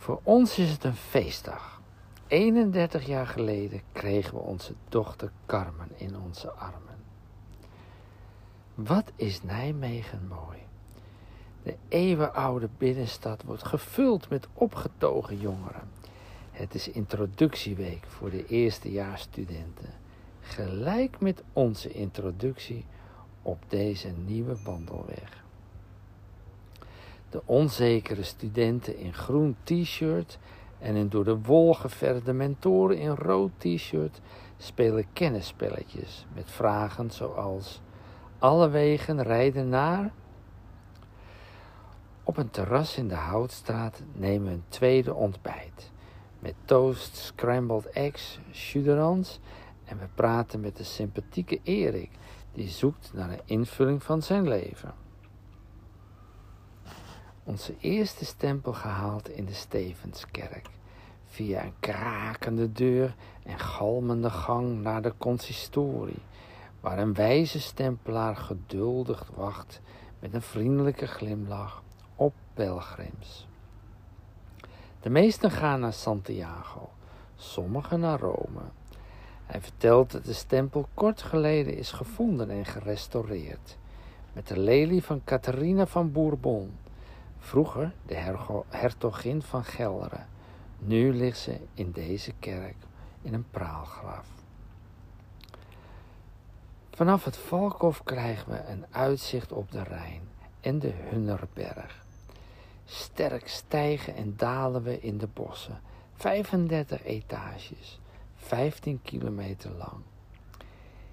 Voor ons is het een feestdag. 31 jaar geleden kregen we onze dochter Carmen in onze armen. Wat is Nijmegen mooi. De eeuwenoude binnenstad wordt gevuld met opgetogen jongeren. Het is introductieweek voor de eerstejaarsstudenten. Gelijk met onze introductie op deze nieuwe wandelweg. De onzekere studenten in groen t-shirt en in door de wol geverde mentoren in rood t-shirt spelen kennisspelletjes met vragen zoals alle wegen rijden naar. Op een terras in de Houtstraat nemen we een tweede ontbijt met toast, scrambled eggs, chuderans en we praten met de sympathieke Erik die zoekt naar een invulling van zijn leven. Onze eerste stempel gehaald in de Stevenskerk. Via een krakende deur en galmende gang naar de consistorie, waar een wijze stempelaar geduldig wacht met een vriendelijke glimlach op pelgrims. De meesten gaan naar Santiago, sommigen naar Rome. Hij vertelt dat de stempel kort geleden is gevonden en gerestaureerd, met de lelie van Catharina van Bourbon, vroeger de hertogin van Gelre. Nu ligt ze in deze kerk in een praalgraf. Vanaf het Valkhof krijgen we een uitzicht op de Rijn en de Hunnerberg. Sterk stijgen en dalen we in de bossen, 35 etages, 15 kilometer lang.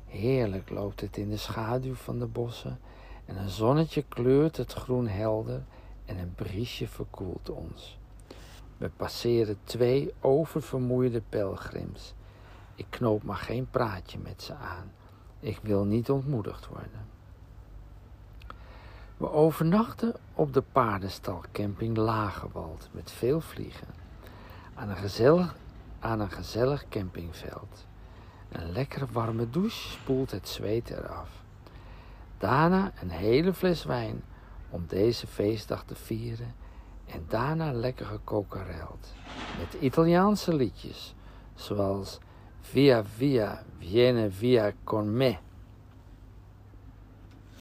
Heerlijk loopt het in de schaduw van de bossen en een zonnetje kleurt het groen helder en een briesje verkoelt ons. We passeren twee oververmoeide pelgrims. Ik knoop maar geen praatje met ze aan. Ik wil niet ontmoedigd worden. We overnachten op de paardenstalcamping Lagewald met veel vliegen. Aan een, gezellig, aan een gezellig campingveld. Een lekkere warme douche spoelt het zweet eraf. Daarna een hele fles wijn om deze feestdag te vieren en daarna lekker gekokereld met Italiaanse liedjes zoals Via Via Viene Via Con Me